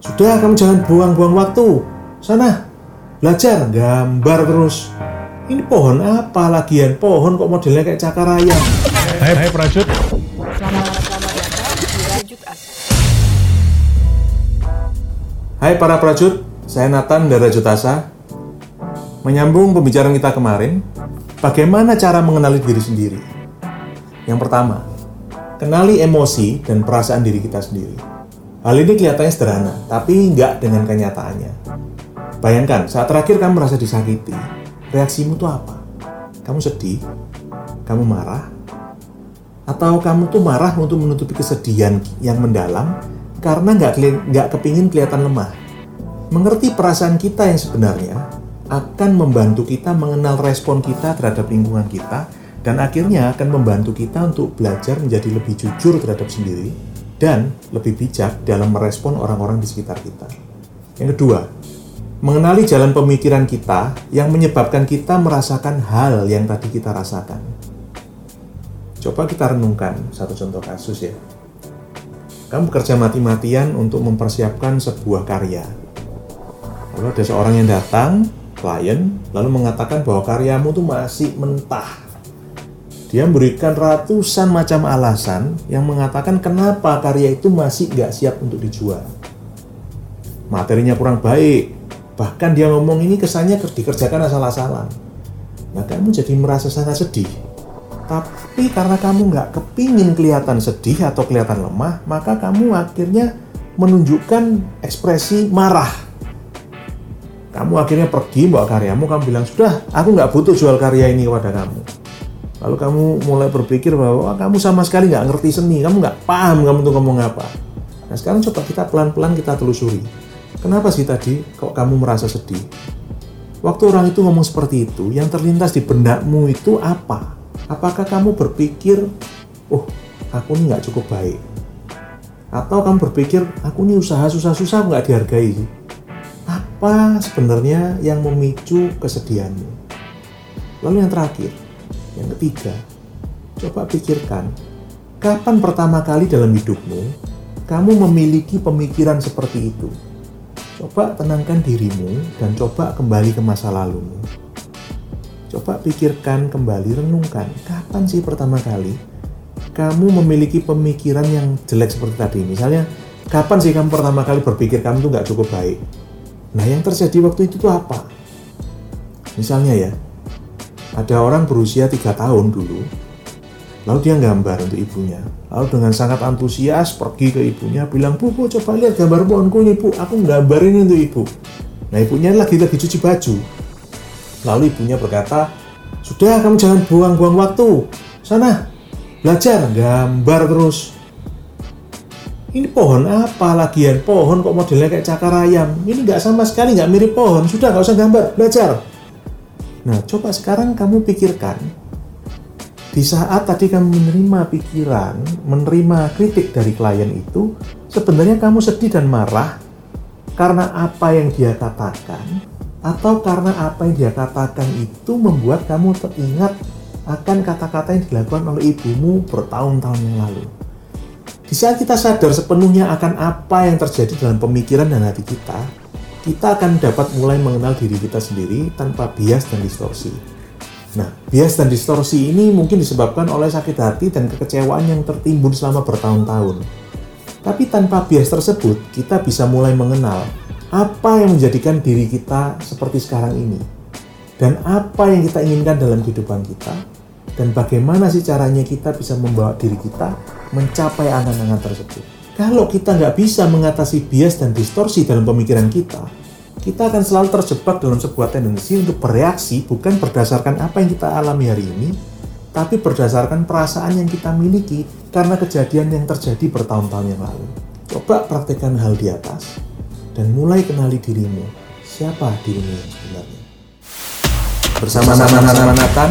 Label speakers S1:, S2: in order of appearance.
S1: Sudah, kamu jangan buang-buang waktu. Sana, belajar gambar terus. Ini pohon apa lagian? Pohon kok modelnya kayak cakar ayam?
S2: Hai, hai Prajut.
S1: Hai para prajut, saya Nathan dari Rajutasa. Menyambung pembicaraan kita kemarin, bagaimana cara mengenali diri sendiri? Yang pertama, kenali emosi dan perasaan diri kita sendiri. Hal ini kelihatannya sederhana, tapi nggak dengan kenyataannya. Bayangkan, saat terakhir kamu merasa disakiti, reaksimu itu apa? Kamu sedih? Kamu marah? Atau kamu tuh marah untuk menutupi kesedihan yang mendalam karena nggak nggak kepingin kelihatan lemah. Mengerti perasaan kita yang sebenarnya akan membantu kita mengenal respon kita terhadap lingkungan kita dan akhirnya akan membantu kita untuk belajar menjadi lebih jujur terhadap sendiri dan lebih bijak dalam merespon orang-orang di sekitar kita. Yang kedua, mengenali jalan pemikiran kita yang menyebabkan kita merasakan hal yang tadi kita rasakan. Coba kita renungkan satu contoh kasus ya. Kamu bekerja mati-matian untuk mempersiapkan sebuah karya. Lalu ada seorang yang datang, klien, lalu mengatakan bahwa karyamu tuh masih mentah. Dia memberikan ratusan macam alasan yang mengatakan kenapa karya itu masih nggak siap untuk dijual. Materinya kurang baik, bahkan dia ngomong ini kesannya dikerjakan asal-asalan. Nah kamu jadi merasa sangat sedih tapi karena kamu nggak kepingin kelihatan sedih atau kelihatan lemah, maka kamu akhirnya menunjukkan ekspresi marah. Kamu akhirnya pergi bawa karyamu, kamu bilang, sudah, aku nggak butuh jual karya ini kepada kamu. Lalu kamu mulai berpikir bahwa kamu sama sekali nggak ngerti seni, kamu nggak paham kamu tuh ngomong apa. Nah sekarang coba kita pelan-pelan kita telusuri. Kenapa sih tadi kok kamu merasa sedih? Waktu orang itu ngomong seperti itu, yang terlintas di bendakmu itu apa? Apakah kamu berpikir, oh aku ini nggak cukup baik? Atau kamu berpikir, aku ini usaha susah-susah nggak dihargai? Apa sebenarnya yang memicu kesedihanmu? Lalu yang terakhir, yang ketiga, coba pikirkan, kapan pertama kali dalam hidupmu kamu memiliki pemikiran seperti itu? Coba tenangkan dirimu dan coba kembali ke masa lalumu. Coba pikirkan kembali, renungkan, kapan sih pertama kali kamu memiliki pemikiran yang jelek seperti tadi? Misalnya, kapan sih kamu pertama kali berpikir kamu tuh nggak cukup baik? Nah, yang terjadi waktu itu tuh apa? Misalnya ya, ada orang berusia tiga tahun dulu, lalu dia gambar untuk ibunya. Lalu dengan sangat antusias pergi ke ibunya, bilang, Bu, bu coba lihat gambar pohonku ini, Bu. Aku gambar ini untuk ibu. Nah, ibunya lagi lagi cuci baju Lalu ibunya berkata, sudah kamu jangan buang-buang waktu. Sana, belajar gambar terus. Ini pohon apa lagian? Pohon kok modelnya kayak cakar ayam. Ini nggak sama sekali nggak mirip pohon. Sudah nggak usah gambar, belajar. Nah, coba sekarang kamu pikirkan. Di saat tadi kamu menerima pikiran, menerima kritik dari klien itu, sebenarnya kamu sedih dan marah karena apa yang dia katakan atau karena apa yang dia katakan itu membuat kamu teringat akan kata-kata yang dilakukan oleh ibumu bertahun-tahun yang lalu. Di saat kita sadar sepenuhnya akan apa yang terjadi dalam pemikiran dan hati kita, kita akan dapat mulai mengenal diri kita sendiri tanpa bias dan distorsi. Nah, bias dan distorsi ini mungkin disebabkan oleh sakit hati dan kekecewaan yang tertimbun selama bertahun-tahun. Tapi tanpa bias tersebut, kita bisa mulai mengenal apa yang menjadikan diri kita seperti sekarang ini dan apa yang kita inginkan dalam kehidupan kita dan bagaimana sih caranya kita bisa membawa diri kita mencapai angan-angan tersebut. Kalau kita nggak bisa mengatasi bias dan distorsi dalam pemikiran kita, kita akan selalu terjebak dalam sebuah tendensi untuk bereaksi bukan berdasarkan apa yang kita alami hari ini, tapi berdasarkan perasaan yang kita miliki karena kejadian yang terjadi bertahun-tahun yang lalu. Coba praktekkan hal di atas, dan mulai kenali dirimu. Siapa dirimu yang sebenarnya? Bersama-sama Nathan,